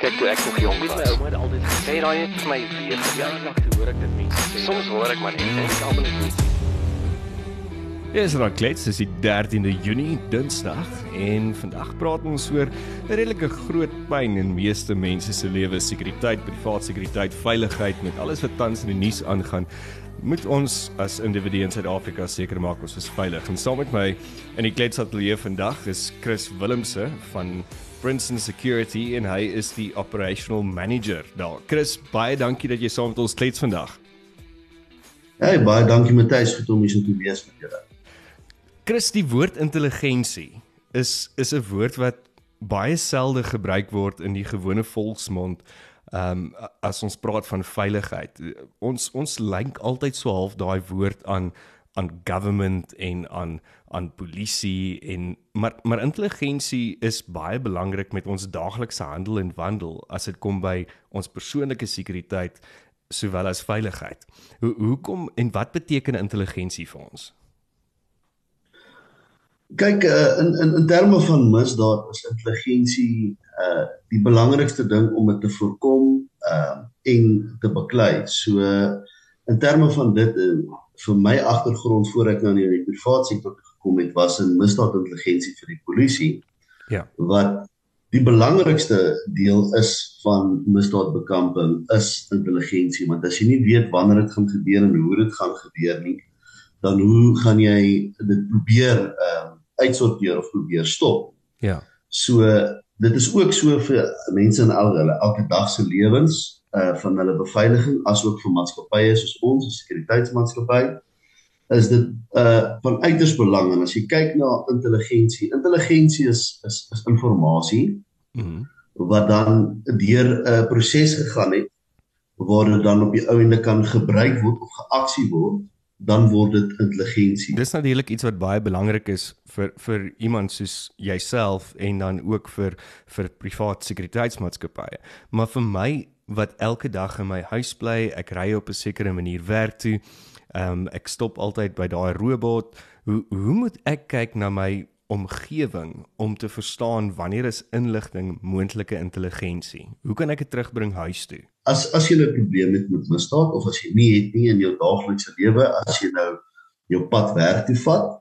Kyk toe ek nog jong was, my ouma het altyd gesê raai het vir my weer verjaardag toe hoor ek dit mense sê. Soms hoor ek maar net en ek almal net. Ja, is dan klets, dis die 13de Junie, Dinsdag en vandag praat ons oor 'n redelike groot pyn in meeste mense se lewens, sekuriteit, privaat sekuriteit, veiligheid met alles wat tans in die nuus aangaan moet ons as individue in Suid-Afrika seker maak ons is veilig. En saam met my in die kletsatelier vandag is Chris Willemse van Princeton Security en hy is die operational manager daar. Chris, baie dankie dat jy saam met ons klets vandag. Hey, baie dankie Matthys vir om hier so te wees met julle. Chris, die woord intelligensie is is 'n woord wat baie selde gebruik word in die gewone volksmond Ehm um, as ons praat van veiligheid, ons ons link altyd so half daai woord aan aan government en aan aan polisie en maar maar intelligensie is baie belangrik met ons daaglikse handel en wandel as dit kom by ons persoonlike sekuriteit sowel as veiligheid. Hoe hoekom en wat beteken intelligensie vir ons? Kyk uh, in in in terme van misdaad is intelligensie uh die belangrikste ding om dit te voorkom uh en te beklei. So in terme van dit uh, vir my agtergrond voor ek nou in die private sektor gekom het was in misdaadintelligensie vir die polisie. Ja. Wat die belangrikste deel is van misdaadbekamping is intelligensie want as jy nie weet wanneer dit gaan gebeur en hoe dit gaan gebeur nie dan hoe gaan jy dit probeer ehm uh, uitsorteer of probeer stop. Ja. So dit is ook so vir mense in al hulle elke dag se lewens uh van hulle beveiliging asook vir maatskappye soos ons, 'n sekuriteitsmaatskappy, is dit uh van uiters belang. En as jy kyk na intelligensie, intelligensie is is is inligting mhm. mm wat dan deur 'n uh, proses gegaan het waar dit dan op die ou ende kan gebruik word of geaksie word dan word dit intelligensie. Dis natuurlik iets wat baie belangrik is vir vir iemand soos jouself en dan ook vir vir privaat sekuriteitsmaatskappye. Maar vir my wat elke dag in my huis bly, ek ry op 'n sekere manier werk toe. Ehm um, ek stop altyd by daai robot. Hoe hoe moet ek kyk na my omgewing om te verstaan wanneer is inligting moontlike intelligensie? Hoe kan ek dit terugbring huis toe? As as jy 'n probleem het met misdaad of as jy nie het nie in jou daaglikse lewe, as jy nou jou pad werk toe vat,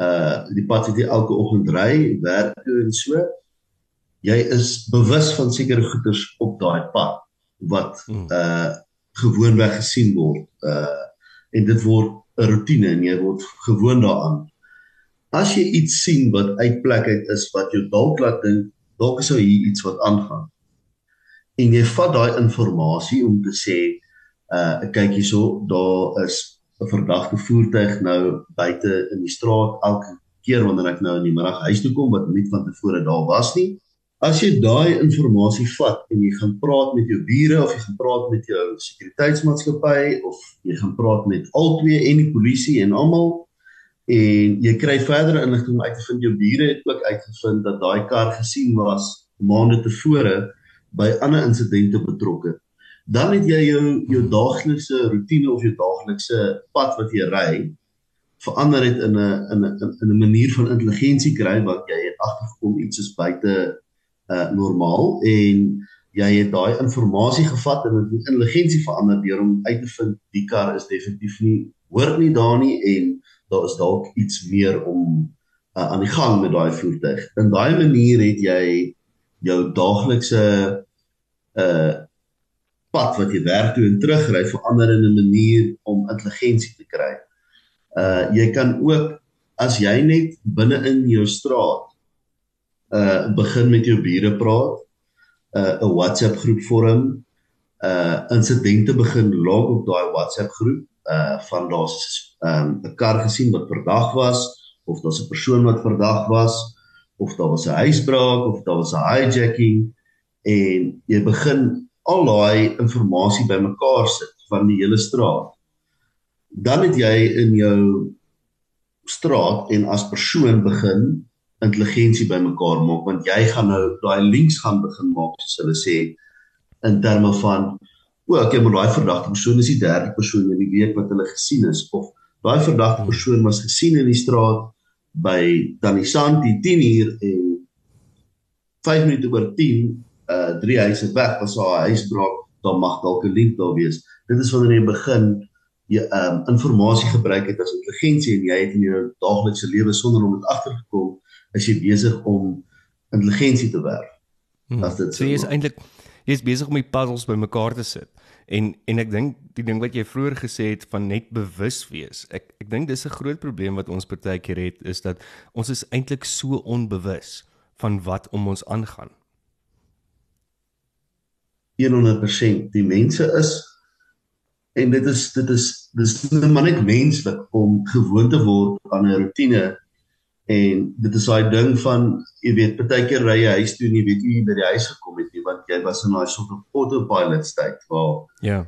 uh die pad wat jy elke oggend ry, werk toe en so, jy is bewus van sekere goeders op daai pad wat hmm. uh gewoonweg gesien word. Uh en dit word 'n rotine en jy word gewoond daaraan as jy iets sien wat uit plek uit is wat jou dalk laat dink dalk is hier iets wat aangaan en jy vat daai inligting om te sê uh kyk hierso daar is 'n verdagte voertuig nou buite in die straat elke keer wanneer ek nou in die middag huis toe kom wat nie van tevore daar was nie. As jy daai inligting vat en jy gaan praat met jou bure of jy gaan praat met jou sekuriteitsmaatskappy of jy gaan praat met albei en die polisie en almal en jy kry verdere inligting uit te vind jou bure het ook uitgevind dat daai kar gesien was maande tevore by ander insidente betrokke dan het jy jou jou daaglikse rotine of jou daaglikse pad wat jy ry verander dit in 'n in 'n in 'n manier van intelligensie kry wat jy het agtergekom iets is buite uh normaal en jy het daai inligting gevat en dit intelligensie verander deur om uit te vind die kar is definitief nie hoort nie daar nie en daar is dalk iets meer om uh, aan die gang met daai voertuig. In daai manier het jy jou daaglikse uh pad wat jy werk toe en terugry verander in 'n manier om intelligensie te kry. Uh jy kan ook as jy net binne in jou straat uh begin met jou bure praat, uh 'n WhatsApp groep vorm, uh insidente begin log op daai WhatsApp groep uh van daar's um, 'n kar gesien wat verdag was of daar's 'n persoon wat verdag was of daar was 'n huisbraak of daar was 'n hijacking en jy begin al daai inligting bymekaar sit van die hele straat. Dan het jy in jou straat en as persoon begin intelligensie bymekaar maak want jy gaan nou daai links gaan begin maak soos hulle sê in terme van o, het met daai verdagte persoon is die derde persoon in die week wat hulle gesien is of Daai verdagte persoon was gesien in die straat by Tanisanti 10 uur en 5 minute oor 10 uh drie huise weg was daar 'n huisbraak, dan mag dalk 'n link daar wees. Dit is wanneer jy begin jy ehm um, inligting gebruik het as intelligensie en jy het in jou daaglikse lewe sonder om dit agtergekom as jy besig om intelligensie te werf. Hmm. As dit so is eintlik jy's besig om die puzzles bymekaar te sit. En en ek dink die ding wat jy vroeër gesê het van net bewus wees. Ek ek dink dis 'n groot probleem wat ons partykeer het is dat ons is eintlik so onbewus van wat om ons aangaan. 100% die mense is. En dit is dit is dis net maar net menslik om gewoon te word aan 'n rotine en dit is daai ding van jy weet partykeer ry jy huis toe en jy weet jy by die huis gekom het nie want jy was in daai soort van autopilot state waar ja.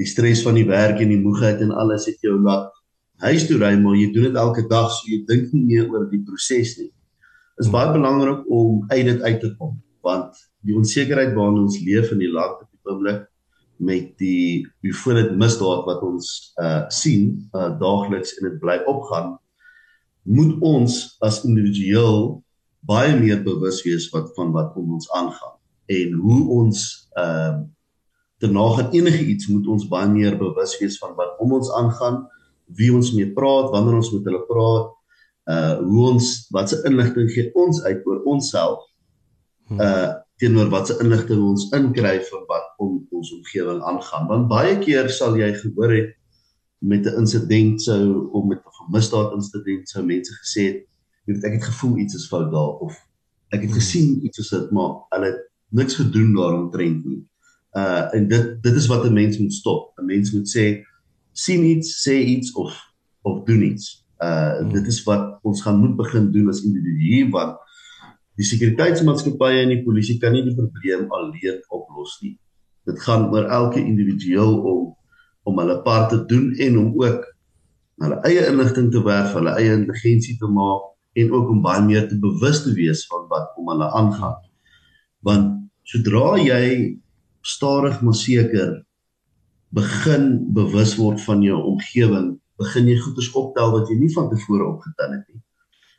die stres van die werk en die moegheid en alles het jou laat huis toe ry maar jy doen dit elke dag so jy dink nie meer oor die proses nie. Is hmm. baie belangrik om uit dit uit te kom want die onsekerheid waarin ons leef in die land op die oomblik met die hoeveelheid misdaad wat ons uh sien uh daagliks en dit bly opgaan moet ons as individueel baie meer bewus wees wat van wat om ons aangaan en hoe ons ehm uh, te nagaan enige iets moet ons baie meer bewus wees van wat om ons aangaan wie ons mee praat wanneer ons met hulle praat uh hoe ons wat se inligting gee ons uit oor onsself. Uh teenoor watse inligting ons inkry van wat om ons omgewing aangaan. Want baie keer sal jy gehoor het met 'n insident sou of met 'n misdaad insident sou mense gesê het jy weet ek het gevoel iets is fout daar of ek het hmm. gesien iets is dit maar hulle het niks gedoen daaromtrent nie. Uh en dit dit is wat 'n mens moet stop. 'n mens moet sê sien iets sê iets of of doen iets. Uh hmm. dit is wat ons gaan moet begin doen as individue want Die sekuriteitsmaatskappye en die polisie kan nie die probleem alleen oplos nie. Dit gaan oor elke individueel om om hulle part te doen en om ook hulle eie inligting te werf, hulle eie intelligensie te maak en ook om baie meer te bewus te wees van wat om hulle aangaan. Want sodra jy stadig maar seker begin bewus word van jou omgewing, begin jy goeders optel wat jy nie van tevore opgetel het nie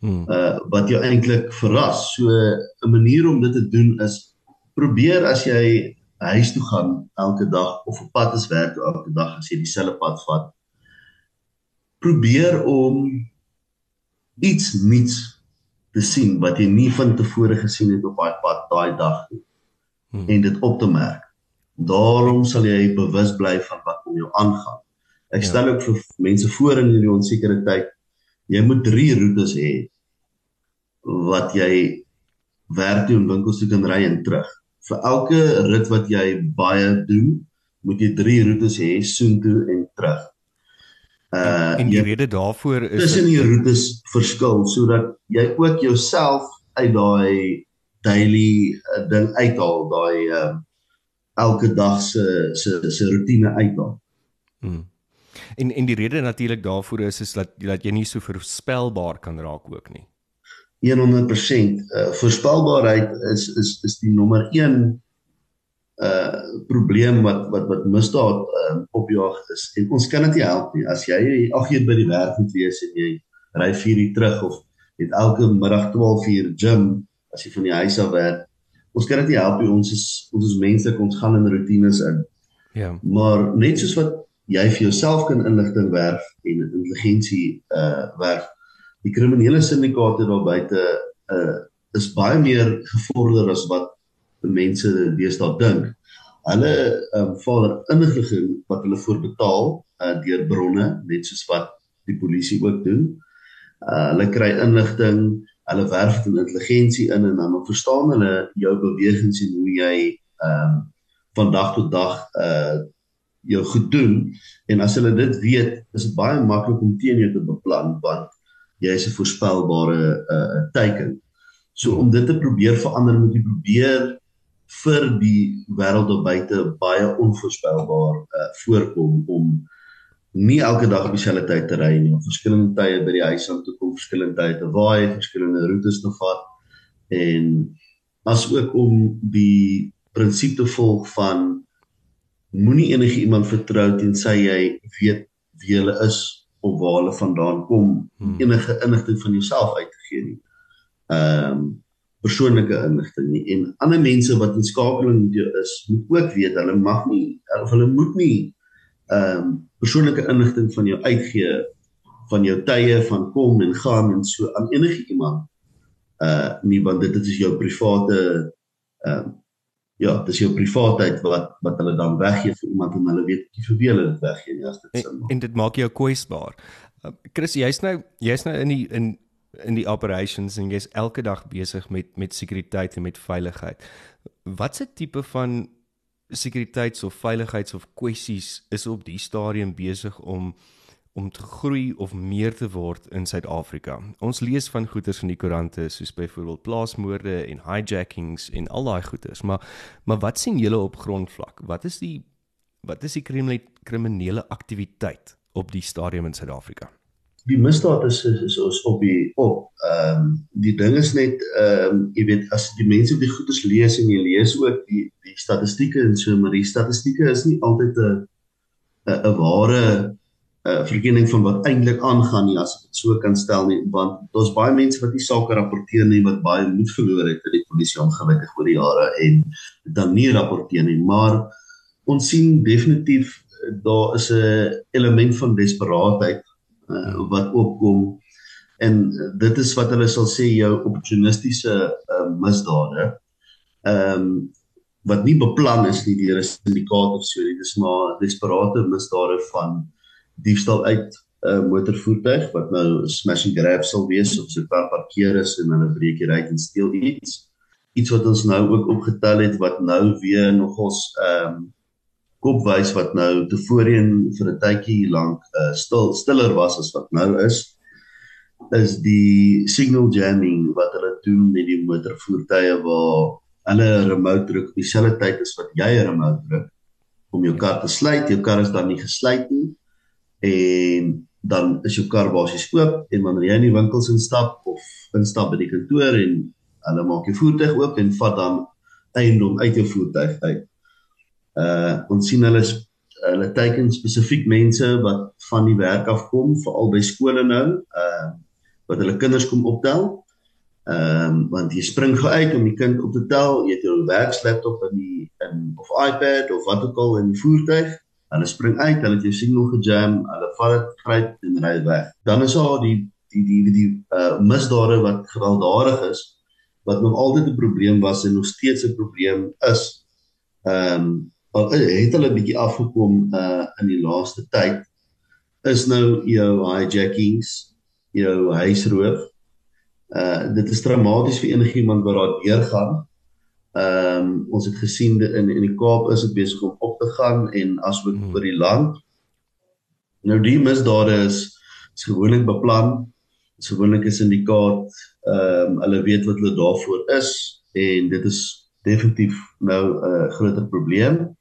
hmm. uh wat jou eintlik verras. So 'n manier om dit te doen is probeer as jy huis toe gaan elke dag of op pad is werk elke dag as jy dieselfde pad vat. Probeer om iets nuuts te sien wat jy nie van tevore gesien het op daai pad daai dag nie. Hmm. En dit op te merk. Daarom sal jy bewus bly van wat om jou aangaan. Ek ja. stel ook vir mense voor in hierdie onsekere tyd jy moet drie roetes hê wat jy werk toe en winkels toe kan ry en terug. Vir elke rit wat jy baie doen, moet jy drie roetes hê soontoe en terug. Uh en die rede daarvoor is tussen die roetes verskil sodat jy ook jouself uit daai daily uh, ding uithaal, daai uh elke dag se se se rotine uithaal. Hmm. En en die rede natuurlik daarvoor is is dat dat jy nie so voorspelbaar kan raak ook nie. 100% uh, voorspelbaarheid is is is die nommer 1 uh probleem wat wat wat misdaad uh, opjaag is. En ons kan dit nie help nie. As jy ag jy by die werk moet wees en jy ry 4 uur terug of het elke middag 12 uur gym as jy van die huis af werk. Ons kan dit nie help nie. Ons is ons is menslik, ons gaan in rotines in. Ja. Maar net soos wat jy vir jouself kan inligting werf en intelligensie uh werf. Die kriminele syndikaate daar buite uh is baie meer gevorder as wat mense deesdae dink. Hulle um vader inligting wat hulle voorbetaal uh deur bronne net soos wat die polisie ook doen. Uh hulle kry inligting, hulle werf dit in intelligensie in en dan verstaan hulle jou bewegings en hoe jy um van dag tot dag uh jou goed doen en as hulle dit weet, is dit baie maklik om teen jou te beplan want jy is 'n voorspelbare uh teiken. So om dit te probeer verander, moet jy probeer vir die wêreld daar buite baie onvoorspelbaar uh voorkom om nie elke dag op dieselfde tyd te ry nie, op verskillende tye by die huis aan toe kom, verskillende tye te waai, verskillende roetes te vat en as ook om die prinsip te volg van moenie enige iemand vertrou tensy jy weet wie hulle is of waar hulle vandaan kom hmm. enige inligting van jouself uit te gee nie. Ehm um, persoonlike inligting nie en ander mense wat in skakeling met jou is moet ook weet hulle mag nie of hulle moet nie ehm um, persoonlike inligting van jou uitgee van jou tye van kom en gaan en so aan enige iemand uh nie want dit is jou private ehm um, ja, dis jou privaatheid wat wat hulle dan weggee vir iemand en hulle weet nie vir wie hulle dit weggee nie as dit sin maak. En, en dit maak jou kwesbaar. Uh, Chris, jy's nou jy's nou in die in in die operations en jy's elke dag besig met met sekuriteit en met veiligheid. Watse tipe van sekuriteits of veiligheids of kwessies is op die stadium besig om om te groei of meer te word in Suid-Afrika. Ons lees van goeters in die koerante soos byvoorbeeld plaasmoorde en hijackings en al daai goeters, maar maar wat sien julle op grondvlak? Wat is die wat is die kriminele aktiwiteit op die stadium in Suid-Afrika? Die misdaad is is, ons op die op. Ehm um, die ding is net ehm um, jy weet as die mense op die goeters lees en jy lees ook die die statistieke en so maar die statistieke is nie altyd 'n 'n ware uh, verkenning van wat eintlik aangaan nie as ek dit so kan stel nie want daar's baie mense wat nie sake rapporteer nie wat baie moed verloor het in die polisie ongelukkig oor die jare en dan nie rapporteer nie maar ons sien definitief eh, daar is 'n element van desperaatheid uh, wat opkom en dit is wat hulle sal sê jou opportunistiese uh, misdade ehm um, wat nie beplan is nie deur 'n syndikaat of so nie dis maar desperate misdade van diefstal uit 'n uh, motorvoertuig wat nou smash and grab sal wees of so 'n paar parkeer is en hulle breek hier uit en steel iets. Iets wat ons nou ook opgetel het wat nou weer nogals ehm um, kopwys wat nou tevoorheen vir 'n tydjie lank uh, stil stiller was as wat nou is is die signal jamming wat hulle doen met die motorvoertuie waar hulle remote druk op dieselfde tyd as wat jy 'n remote druk om jou kar te sluit. Jou kar is dan nie gesluit nie en dan is jou kar basies oop en wanneer jy in die winkels instap of instap by die kantoor en hulle maak jou voertuig oop en vat dan eiendom uit jou voertuig uit. Uh ons sien hulle hulle teiken spesifiek mense wat van die werk af kom veral by skole nou uh wat hulle kinders kom optel. Ehm um, want jy spring gou uit om die kind op te tel, jy het jou werkslaptop in die in of iPad of wat ook al in die voertuig Hulle spring uit, hulle het jou signal gejam, hulle val dit gryp en ry weg. Dan is daar die die die die, die uh misdade wat gewelddadig is wat nog altyd 'n probleem was en nog steeds 'n probleem is. Ehm um, al het hulle bietjie afgekom uh in die laaste tyd is nou jou hijackings, jou huisroof. Uh dit is traumaties vir enigiemand wat daar deurgaan. Ehm um, ons het gesien in in die Kaap is dit besig om op te gaan en asook hmm. oor die land. Nou die misdade is, is gewoonlik beplan. Is gewoonlik 'n syndikaat. Ehm um, hulle weet wat hulle daarvoor is en dit is definitief nou 'n uh, groter probleem.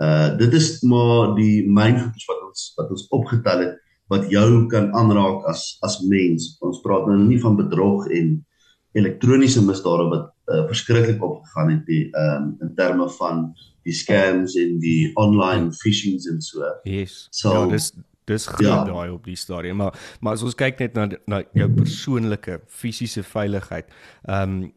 Uh dit is maar die myn wat ons wat ons opgetel het wat jou kan aanraak as as mens. Ons praat nou nie van bedrog en elektroniese misdade wat uh, verskriklik opgegaan het die um, in terme van die scams en die online phishings en so. Yes. So, ja, dis dis groot ja. daai op die stadium, maar maar as ons kyk net na na jou persoonlike fisiese veiligheid. Ehm um,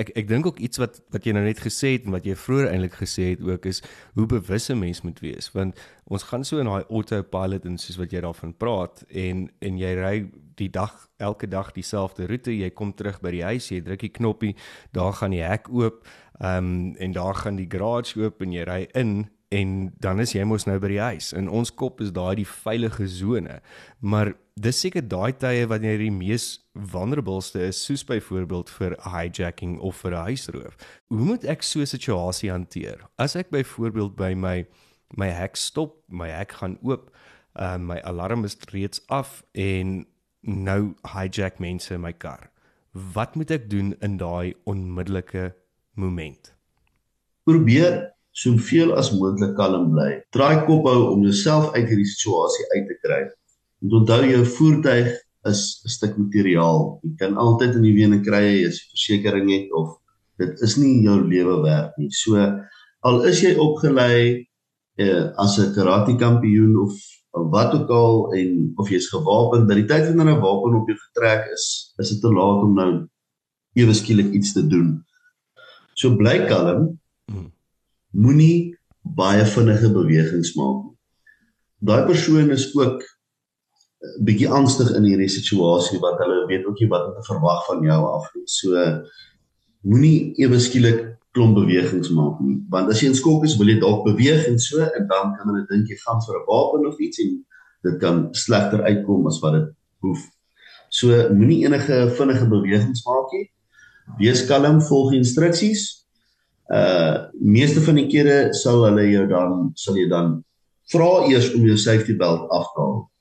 ek ek dink ook iets wat wat jy nou net gesê het en wat jy vroeër eintlik gesê het ook is hoe bewus 'n mens moet wees want ons gaan so in daai autopilot en soos wat jy daarvan praat en en jy ry die dag elke dag dieselfde roete jy kom terug by die huis jy druk die knoppie daar gaan die hek oop um, en daar gaan die garage oop en jy ry in en dan is jy mos nou by die huis. In ons kop is daai die veilige sone. Maar dis seker daai tye wanneer jy die mees vulnerableste is, soos byvoorbeeld vir hijacking of vir 'n huisroof. Hoe moet ek so 'n situasie hanteer? As ek byvoorbeeld by my my hek stop, my hek gaan oop, uh, my alarm is reeds af en nou hijack mense my kar. Wat moet ek doen in daai onmiddellike moment? Probeer soveel as moontlik kalm bly. Draai kop hou om jouself uit hierdie situasie uit te kry. En onthou jou voertuig is 'n stuk materiaal. Jy kan altyd in die wene kry as jy versekerings het of dit is nie jou lewe werd nie. So al is jy opgelei eh, as 'n karate kampioen of wat ook al en of jy's gewapen, by die tyd wanneer 'n wapen op jou getrek is, is dit te laat om nou ewe skielik iets te doen. So bly kalm. Mm. Moenie baie vinnige bewegings maak nie. Daai persoon is ook bietjie angstig in hierdie situasie wat hulle weet ook nie wat te verwag van jou af nie. So moenie ewe skielik klomp bewegings maak nie want as jy in skok is wil jy dalk beweeg en so en dan kan hulle dink jy gaan vir 'n wapen of iets en dit kan slegter uitkom as wat dit hoef. So moenie enige vinnige bewegings maak nie. Wees kalm, volg instruksies. Uh meeste van die kere sal hulle jou dan sal jy dan vra eers om jou safety belt af te haal.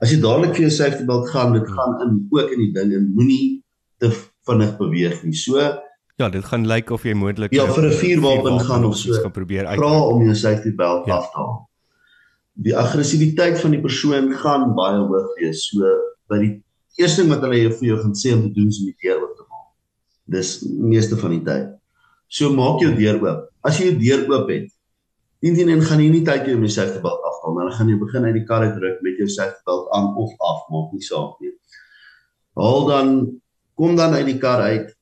As jy dadelik vir jou safety belt gaan, dit gaan in ook in die ding en moenie te vinnig beweeg nie. So Ja, dit gaan lyk of jy moontlik Ja, vir 'n vuurwapen gaan of so. gaan probeer uit. vra om jou safety belt Ja. af te haal. Die aggressiwiteit van die persoon gaan baie hoog wees. So by die eerste ding wat hulle jou vir jou gaan sê om te doen is om die deur oop te maak. Dis meeste van die tyd. So maak jou deur oop. As jy jou deur oop het, indien en gaan jy nie tyd hê om jou safety belt dan gaan jy begin uit die kar uit ruk met jou safety belt aan of af, maak nie saak nie. Haal dan kom dan uit die kar uit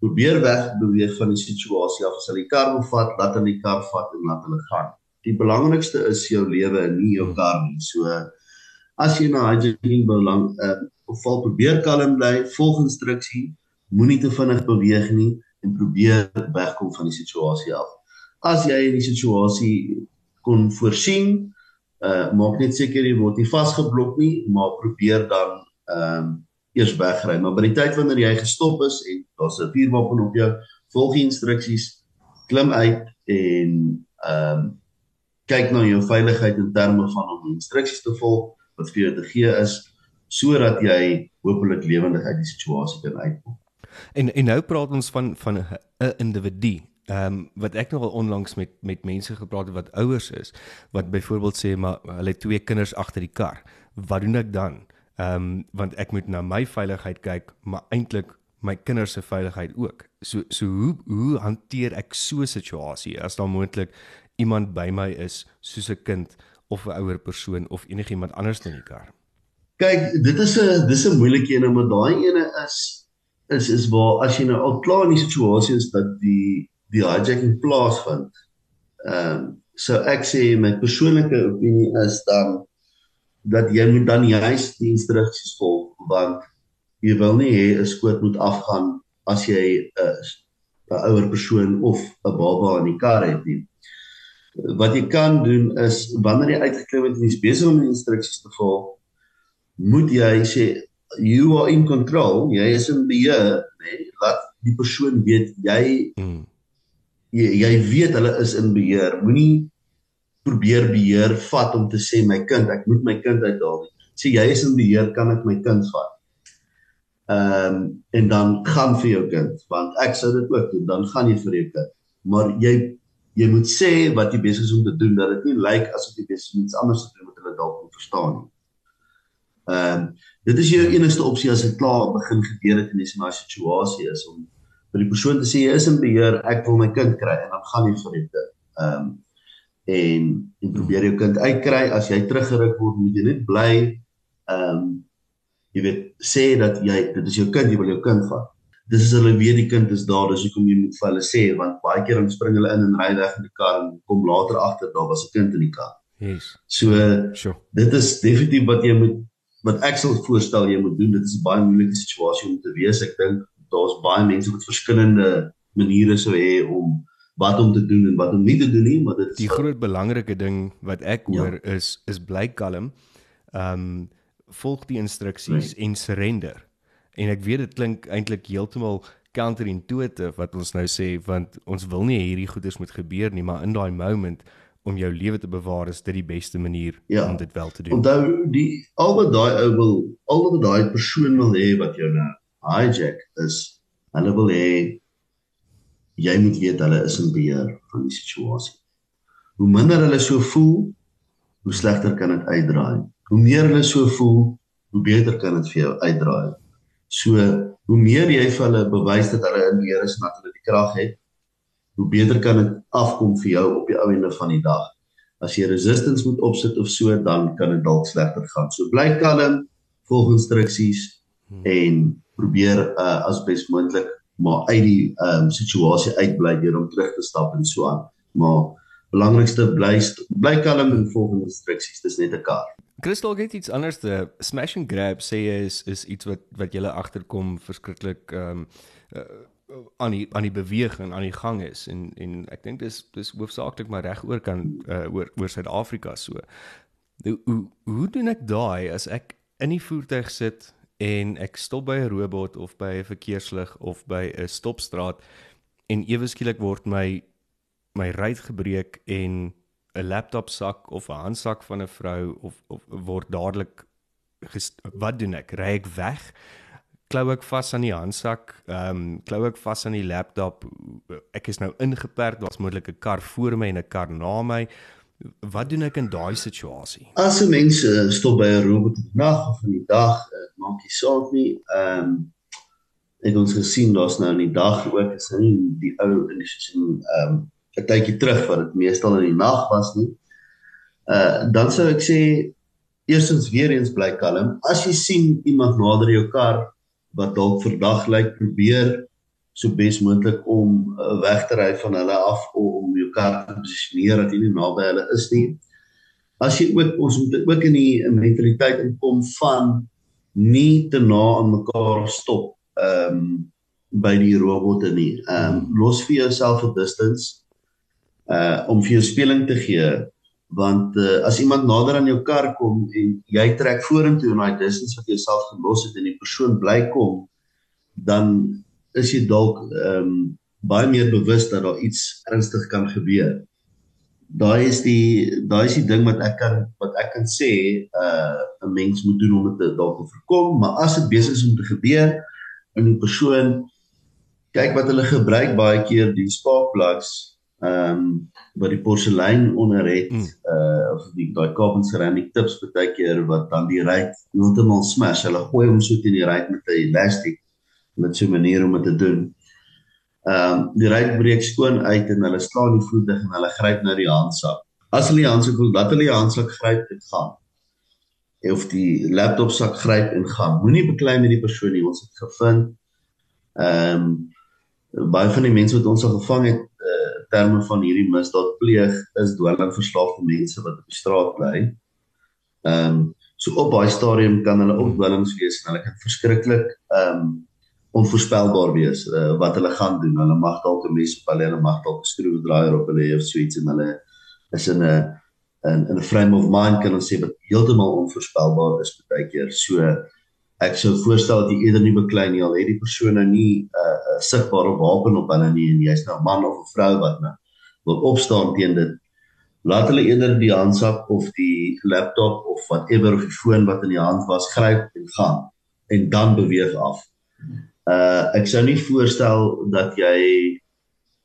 probeer weg beweeg van die situasie af. As hulle die kar wil vat, laat hulle die kar vat en laat hulle gaan. Die belangrikste is jou lewe en nie jou kar nie. So as jy na hijacking belang uh, of val probeer kalm bly, volg instruksie, moenie te vinnig beweeg nie en probeer wegkom van die situasie af. As jy in die situasie kon voorsien, uh maak net seker jy word nie vasgeblok nie, maar probeer dan ehm um, eers wegry. Maar by die tyd wanneer jy gestop is en daar's 'n vuurwapen op jou, volg instruksies, klim uit en ehm um, kyk na jou veiligheid in terme van om die instruksies te volg wat vir jou te gee is sodat jy hopelik lewendig uit die situasie kan uitkom. En en nou praat ons van van 'n individu. Ehm um, wat ek nogal onlangs met met mense gepraat het wat ouers is wat byvoorbeeld sê maar hulle het twee kinders agter die kar. Wat doen ek dan? Ehm um, want ek moet na my veiligheid kyk, maar eintlik my kinders se veiligheid ook. So so hoe hoe hanteer ek so 'n situasie as daar moontlik iemand by my is soos 'n kind of 'n ouer persoon of enigiemand anders in die kar? Kyk, dit is 'n dis 'n moeilike een, maar daai ene is is is waar as jy nou al klaar in die situasie is dat die die hijacking plaasvind. Ehm um, so ek sê my persoonlike opinie is dan dat jy moet dan juist die instruksies volg want jy wil nie hê 'n skoot moet afgaan as jy 'n 'n ouer persoon of 'n baba in die kar het nie. Wat jy kan doen is wanneer jy uitgeklim het en jy's besig om die instruksies te volg, moet jy sê you are in control, jy is in beheer, nee, laat die persoon weet jy Mm. Jy, jy weet hulle is in beheer. Moenie probeer beheer vat om te sê my kind, ek moet my kind uithaal nie. Sê jy is in beheer, kan ek my kind vat? Ehm um, en dan gaan vir jou kind, want ek sou dit ook doen, dan gaan jy vir jou kind. Maar jy jy moet sê wat jy besig is om te doen dat dit nie lyk asof jy besig is om iets anders te doen wat hulle dalk nie verstaan nie. Ehm um, dit is jou enigste opsie as dit klaar begin gebeur het in 'n situasie is om vir die persoon te sê jy is in beheer, ek wil my kind kry en dan gaan jy vir dit. Ehm um, en en probeer jou kind uitkry as jy teruggeruk word, moet jy net bly ehm um, jy weet sê dat jy dit is jou kind, jy wil jou kind vat. Dis as hulle weet die kind is daar, dis hoekom jy moet vir hulle sê want baie keer dan spring hulle in en ry weg in die kar en kom later agter daar was 'n kind in die kar. Yes. So Sure. dit is definitief wat jy moet wat ek sal voorstel jy moet doen. Dit is 'n baie moeilike situasie om te wees. Ek dink daar's baie mense wat verskillende maniere sou hê om wat om te doen en wat om nie te doen nie, maar dit is Die groot belangrike ding wat ek Ja. hoor is is bly kalm. Ehm um, volg die instruksies en surrender. En ek weet dit klink eintlik heeltemal counterintuitive wat ons nou sê want ons wil nie hierdie goeders moet gebeur nie, maar in daai moment om jou lewe te bewaar is dit die beste manier Ja. om dit wel te doen. Onthou die al wat daai ou wil, al wat daai persoon wil hê wat jou nou hijack is, hulle wil hê jy moet weet hulle is in beheer van die situasie. Hoe minder hulle so voel, hoe slegter kan dit uitdraai. Hoe meer hulle so voel, hoe beter kan dit vir jou uitdraai. So hoe meer jy vir hulle bewys dat hulle in beheer is en dat hulle die krag het, hoe beter kan dit afkom vir jou op die ou ende van die dag. As jy resistance moet opsit of so, dan kan dit dalk slegter gaan. So bly kalm, volg instruksies en probeer uh, as bes moontlik maar uit die ehm um, situasie uitbly deur om terug te stap en so aan. Maar belangrikste bly bly kalm en volg instruksies. Dis net 'n kar. Crystal het iets anders te smash and grab sê is is iets wat wat jy agterkom verskriklik ehm um, uh, aan die aan die beweging aan die gang is en en ek dink dis dis hoofsaaklik maar reg oor kan uh, oor oor Suid-Afrika so. Hoe hoe doen ek daai as ek in die voertuig sit en ek stop by 'n robot of by 'n verkeerslig of by 'n stopstraat en ewe skielik word my my ruit gebreek en 'n laptop sak of 'n handsak van 'n vrou of of word dadelik wat doen ek? Ry ek weg? Klou ek vas aan die handsak? Ehm um, klou ek vas aan die laptop? Ek is nou ingeperk, daar's moontlik 'n kar voor my en 'n kar na my. Wat doen ek in daai situasie? As 'n mens uh, stop by 'n robot in die nag of in die dag, uh, maak nie saak nie. Ehm um, het ons gesien daar's nou in die dag ook is nie die ou inisiatief ehm um, 'n tydjie terug wat dit meestal in die nag was nie. Uh dan sou ek sê eerstens weer eens bly kalm. As jy sien iemand nader jou kar wat dalk verdag lyk, probeer so bes moontlik om uh, weg te ry van hulle af om jou kar te posisioneer dat jy nie naby hulle is nie. As jy ook ons moet ook in die mentaliteit inkom van nie te na aan mekaar stop ehm um, by die robotte nie. Ehm um, los vir jouself 'n distance uh om vir jou speling te gee want uh, as iemand nader aan jou kar kom en jy trek vorentoe en daai distance wat jy self gelos het en die persoon bly kom dan is jy dalk ehm um, baie meer bewus dat daar iets ernstig kan gebeur. Daai is die daai is die ding wat ek kan wat ek kan sê uh 'n mens moet doen om dit dalk te voorkom, maar as dit besig is om te gebeur en 'n persoon kyk wat hulle gebruik baie keer die spark plugs ehm um, wat die porselein onder het mm. uh of die daai carbon ceramic tips baie keer wat dan die ruit heeltemal smash. Hulle gooi hom so teen die ruit met 'n elastiek met so 'n manier om dit te doen. Ehm um, die ruit breek skoon uit en hulle staan die voet dig en hulle gryp na die handsak. As hulle die handsak wil, dat hulle die handsak gryp en gaan. Of die laptop sak gryp en gaan. Moenie beklei met die persoon nie. Ons het gevind ehm um, baie van die mense wat ons al gevang het terme van hierdie misdaad pleeg is dwelmverslaafde mense wat op die straat bly. Ehm um, so op baie stadium kan hulle ook dwelms wees en hulle kan verskriklik ehm um, onvoorspelbaar wees uh, wat hulle gaan doen. Hulle mag dalk 'n mes op hulle, hulle mag dalk 'n skroewedraaier op hulle of so iets en hulle is in 'n in 'n frame of mind kan ons sê wat heeltemal onvoorspelbaar is baie keer. So ek sou voorstel dat jy eerder nie beklei nie al het die persoon nou nie 'n uh, uh, sigbare wapen op hulle nie en jy's nou 'n man of 'n vrou wat nou wil opstaan teen dit laat hulle eerder die handsak of die laptop of whatever of die foon wat in die hand was gryp en gaan en dan beweeg af. Uh ek sou nie voorstel dat jy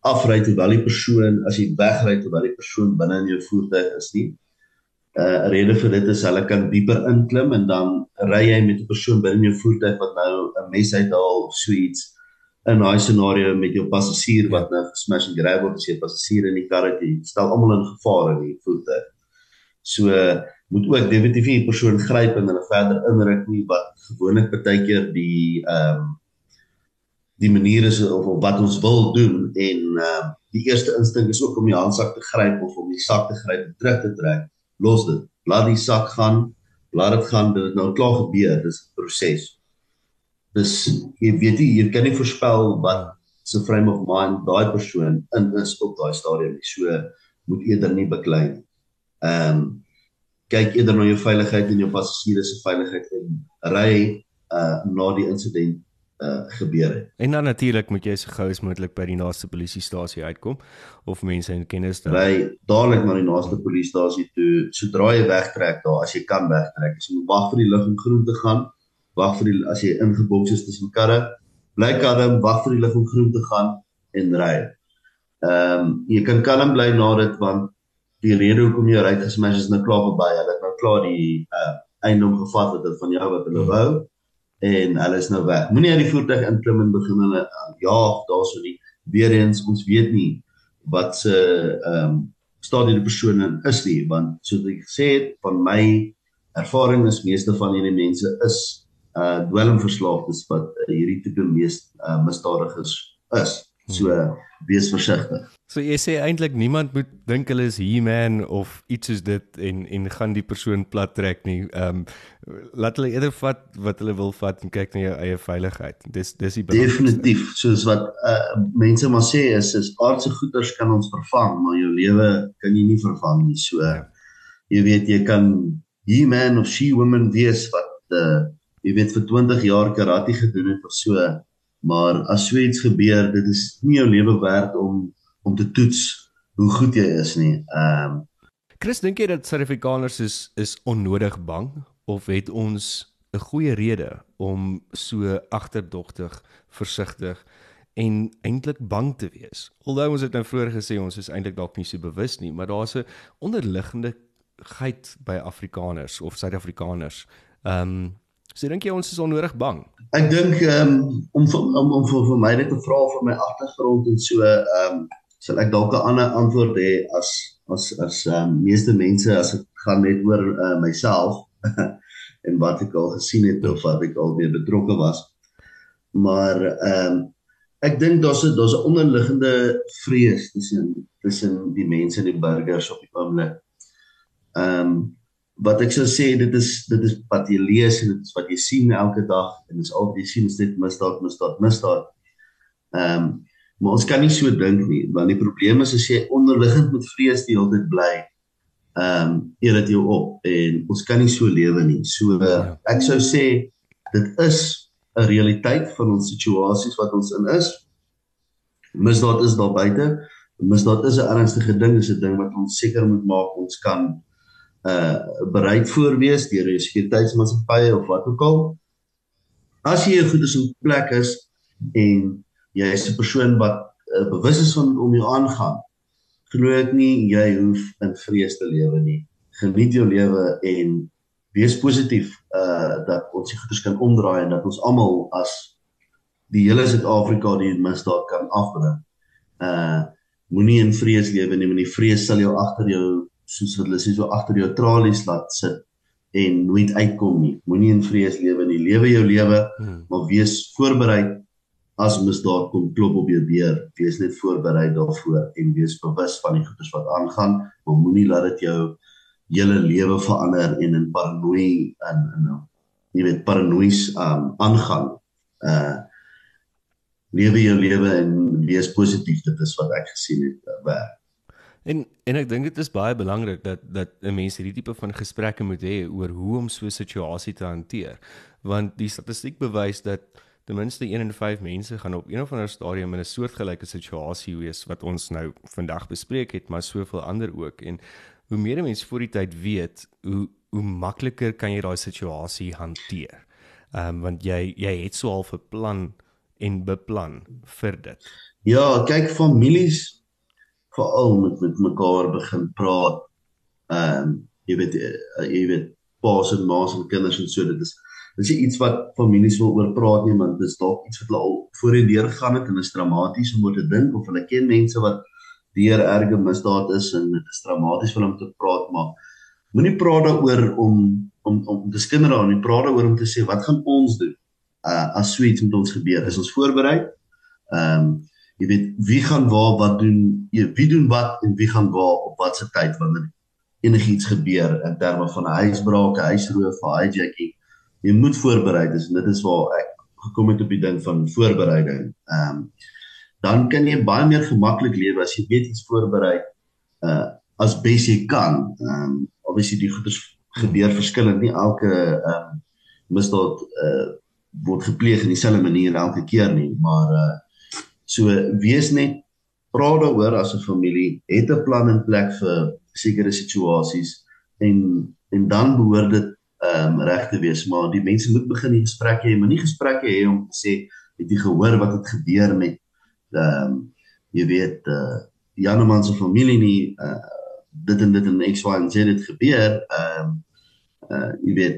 afry terwyl die persoon as jy wegry terwyl die persoon binne in jou voertuig is nie uh rede vir dit is hulle kan dieper inklim en dan ry jy met 'n persoon binne jou voertuig wat nou 'n mes uithaal of so iets in daai scenario met jou passasier wat nou gesmash en grab word as jy passasier in die kar het jy stel almal in gevaar in die voertuig. So moet ook definitief die persoon gryp en hulle verder inruk nie wat gewoonlik baie keer die ehm um, die manier is of, of wat ons wil doen en um, die eerste instink is ook om die handsak te gryp of om die sak te gryp en terug te trek los dit. Laat die sak gaan. Laat dit gaan. Dit nou klaar gebeur. Dis 'n proses. Dis jy weet jy, jy kan nie voorspel wat se frame of mind daai persoon in is op daai stadium nie. So moet eerder nie beklei nie. Ehm um, kyk eerder na jou veiligheid en jou passasiers se veiligheid en ry uh na die insident uh gebeur het. En dan natuurlik moet jy so gou as moontlik by die naaste polisiestasie uitkom of mense in kennis stel. Ry dadelik na die naaste polisiestasie toe sodra jy wegtrek daar as jy kan wegtrek. As jy moet wag vir die lig om groen te gaan, wag vir die as jy ingeboks is tussen karre, bly kalm, wag vir die lig om groen te gaan en ry. Ehm um, jy kan kalm bly na dit want die rede hoekom jy ry gesmash is nou klaar verby. Hulle het nou klaar die uh eiendom gevat wat hulle van jou wat hulle hmm. wou. Hmm en hulle is nou weg. Moenie uit die voertuig inklim en begin hulle jaag daarso nie. Weereens ons weet nie wat se ehm um, staat hierdie persone is nie want soos ek gesê het van my ervaring is meeste van hierdie mense is uh dwelmverslaafdes wat uh, hierdie tipe mees uh, misdadigers is. So wees versigtig. So jy sê eintlik niemand moet dink hulle is He-Man of iets soos dit en en gaan die persoon plat trek nie. Ehm um, laat hulle eerder vat wat hulle wil vat en kyk na jou eie veiligheid. Dis dis die Definitief. Soos wat uh mense maar sê is is aardse goederes kan ons vervang, maar jou lewe kan jy nie vervang nie. So ja. jy weet jy kan He-Man of She-Woman wees wat uh jy weet vir 20 jaar karate gedoen het of so, maar as so iets gebeur, dit is nie jou lewe werd om om te toets hoe goed jy is nie. Ehm um, Chris, dink jy dat Suid-Afrikaners is is onnodig bang of het ons 'n goeie rede om so agterdogtig, versigtig en eintlik bang te wees? Alhoewel ons dit nou vroeër gesê ons is eintlik dalk nie so bewus nie, maar daar's 'n onderliggende geit by Afrikaners of Suid-Afrikaners. Ehm um, so dink jy ons is onnodig bang? Ek dink um, om om om vir, vir my net te vra vir my agtergrond en so ehm um, sal ek dalk 'n ander antwoord hê as as as um, meeste mense as dit gaan net oor uh, myself en wat ek al gesien het of wat ek al weer betrokke was. Maar ehm um, ek dink daar's 'n daar's 'n onderliggende vrees tussen tussen die mense en die burgers op die oomblik. Ehm um, wat ek sou sê dit is dit is wat jy lees en dit is wat jy sien elke dag en dit is al wat jy sien is dit misdaad misdaad misdaad. Ehm um, Maar ons kan nie so dink nie, want die probleem is as jy onderliggend met vrees die hele tyd bly, ehm um, eet dit jou op en ons kan nie so lewe nie. So uh, ek sou sê dit is 'n realiteit van ons situasies wat ons in is. Misdaad is daar buite. Misdaad is 'n ernstige ding, is 'n ding wat ons seker moet maak ons kan uh bereid voorwees deur die sekuriteitsmaatskappye of wat ook al. As jy 'n goeie plek is en jy is 'n persoon wat uh, bewus is van om jou aangaan. Glo ek nie jy hoef in vrees te lewe nie. Geniet jou lewe en wees positief uh dat ons die goeders kan omdraai en dat ons almal as die hele Suid-Afrika die misdaad kan afbring. Uh moenie in vrees lewe nie, want die vrees sal jou agter jou soos hulle sê so agter jou tralies laat sit en nooit uitkom nie. Moenie in vrees lewe nie. Lewe jou lewe, hmm. maar wees voorberei as misdaad kom klop op jou deur, wees net voorberei daarvoor en wees bewus van die goeie wat aangaan, maar moenie laat dit jou hele lewe verander en in paranoïe en in jy weet paranoïes um aangaan. Uh lewe jou lewe en wees positief, dit is wat ek gesien het uh, werk. En en ek dink dit is baie belangrik dat dat 'n mens hierdie tipe van gesprekke moet hê oor hoe om so 'n situasie te hanteer. Want die statistiek bewys dat ten minste 1 in 5 mense gaan op een of ander stadium in 'n soortgelyke situasie wees wat ons nou vandag bespreek het, maar soveel ander ook en hoe meer mense voor die tyd weet, hoe hoe makliker kan jy daai situasie hanteer. Ehm um, want jy jy het so al 'n plan en beplan vir dit. Ja, kyk families veral met met mekaar begin praat. Ehm um, jy weet uh, jy weet paas en ma's en kinders en so dit is dis iets wat families wil oor praat nie want dis dalk iets wat al voorheen deur gegaan het en is dramaties om oor te dink of hulle ken mense wat deur erge misdaad is en dit is dramaties vir hulle om te praat maar moenie praat daaroor om om om te skinder aan nie. Praat daaroor om te sê wat gaan ons doen uh, as so iets met ons gebeur? Is ons voorberei? Ehm um, jy weet wie gaan waar wat doen wie doen wat en wie gaan waar op watter tyd wanneer enigiets gebeur in terme van 'n huisbraak, 'n huisroof, 'n hijacking jy moet voorberei is en dit is waar ek gekom het op die ding van voorbereiding. Ehm um, dan kan jy baie meer gemaklik lewe as jy weet iets voorberei uh as bes jy kan. Ehm um, obviously die goeders gebeur verskillend nie elke ehm um, misdaad uh word gepleeg in dieselfde manier elke keer nie, maar uh so wees net praat daaroor as 'n familie, het 'n plan in plek vir sekere situasies en en dan behoort dit ehm um, reg te wees, maar die mense moet begin die gesprekke hê, maar nie gesprekke hê om te sê het jy gehoor wat het gebeur met ehm um, jy weet eh uh, Janeman se familie nie uh, dit en dit en X Y en Z het gebeur ehm um, eh uh, jy weet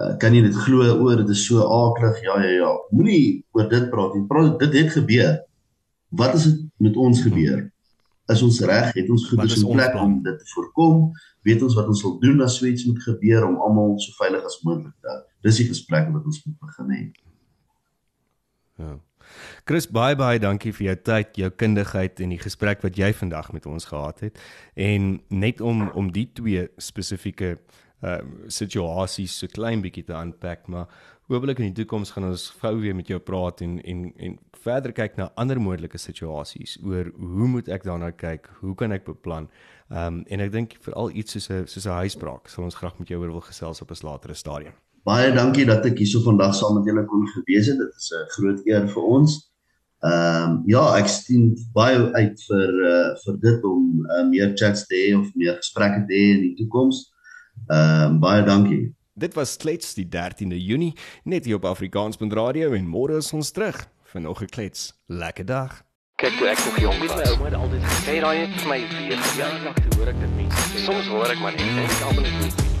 uh, kan jy dit glo? Oor dit is so aaklig. Ja ja ja. Moenie oor dit praat nie. Praat dit het gebeur wat is dit met ons gebeur is ons reg het ons goed in plek om dit te voorkom weet ons wat ons wil doen as so iets moet gebeur om almal so veilig as moontlik te dis die gesprek wat ons moet begin hê. Ja. Chris baie baie dankie vir jou tyd, jou kundigheid en die gesprek wat jy vandag met ons gehad het. En net om om die twee spesifieke ehm uh, situasies so klein bietjie te unpack, maar hopelik in die toekoms gaan ons gou weer met jou praat en en en verder kyk na ander moontlike situasies oor hoe moet ek daarna kyk? Hoe kan ek beplan? Ehm um, en ek dink veral iets soos 'n soos 'n huisbraak sal ons graag met jou oor wil gesels op 'n latere stadium. Baie dankie dat ek hierso vandag saam met julle kon gewees het. Dit is 'n groot eer vir ons. Ehm um, ja, ek sien baie uit vir uh, vir dit om uh, meer chats te hê of meer gesprekke te hê in die toekoms. Ehm um, baie dankie. Dit was klets die 13de Junie net hier op Afrikaans.radio en môre is ons terug vir nog 'n klets. Lekker dag. Kyk toe ek nog jong was, my ouma het altyd gesê daai het vir my 4 jaar lank hoor ek dit nie. Soms hoor ek maar net en ek almal net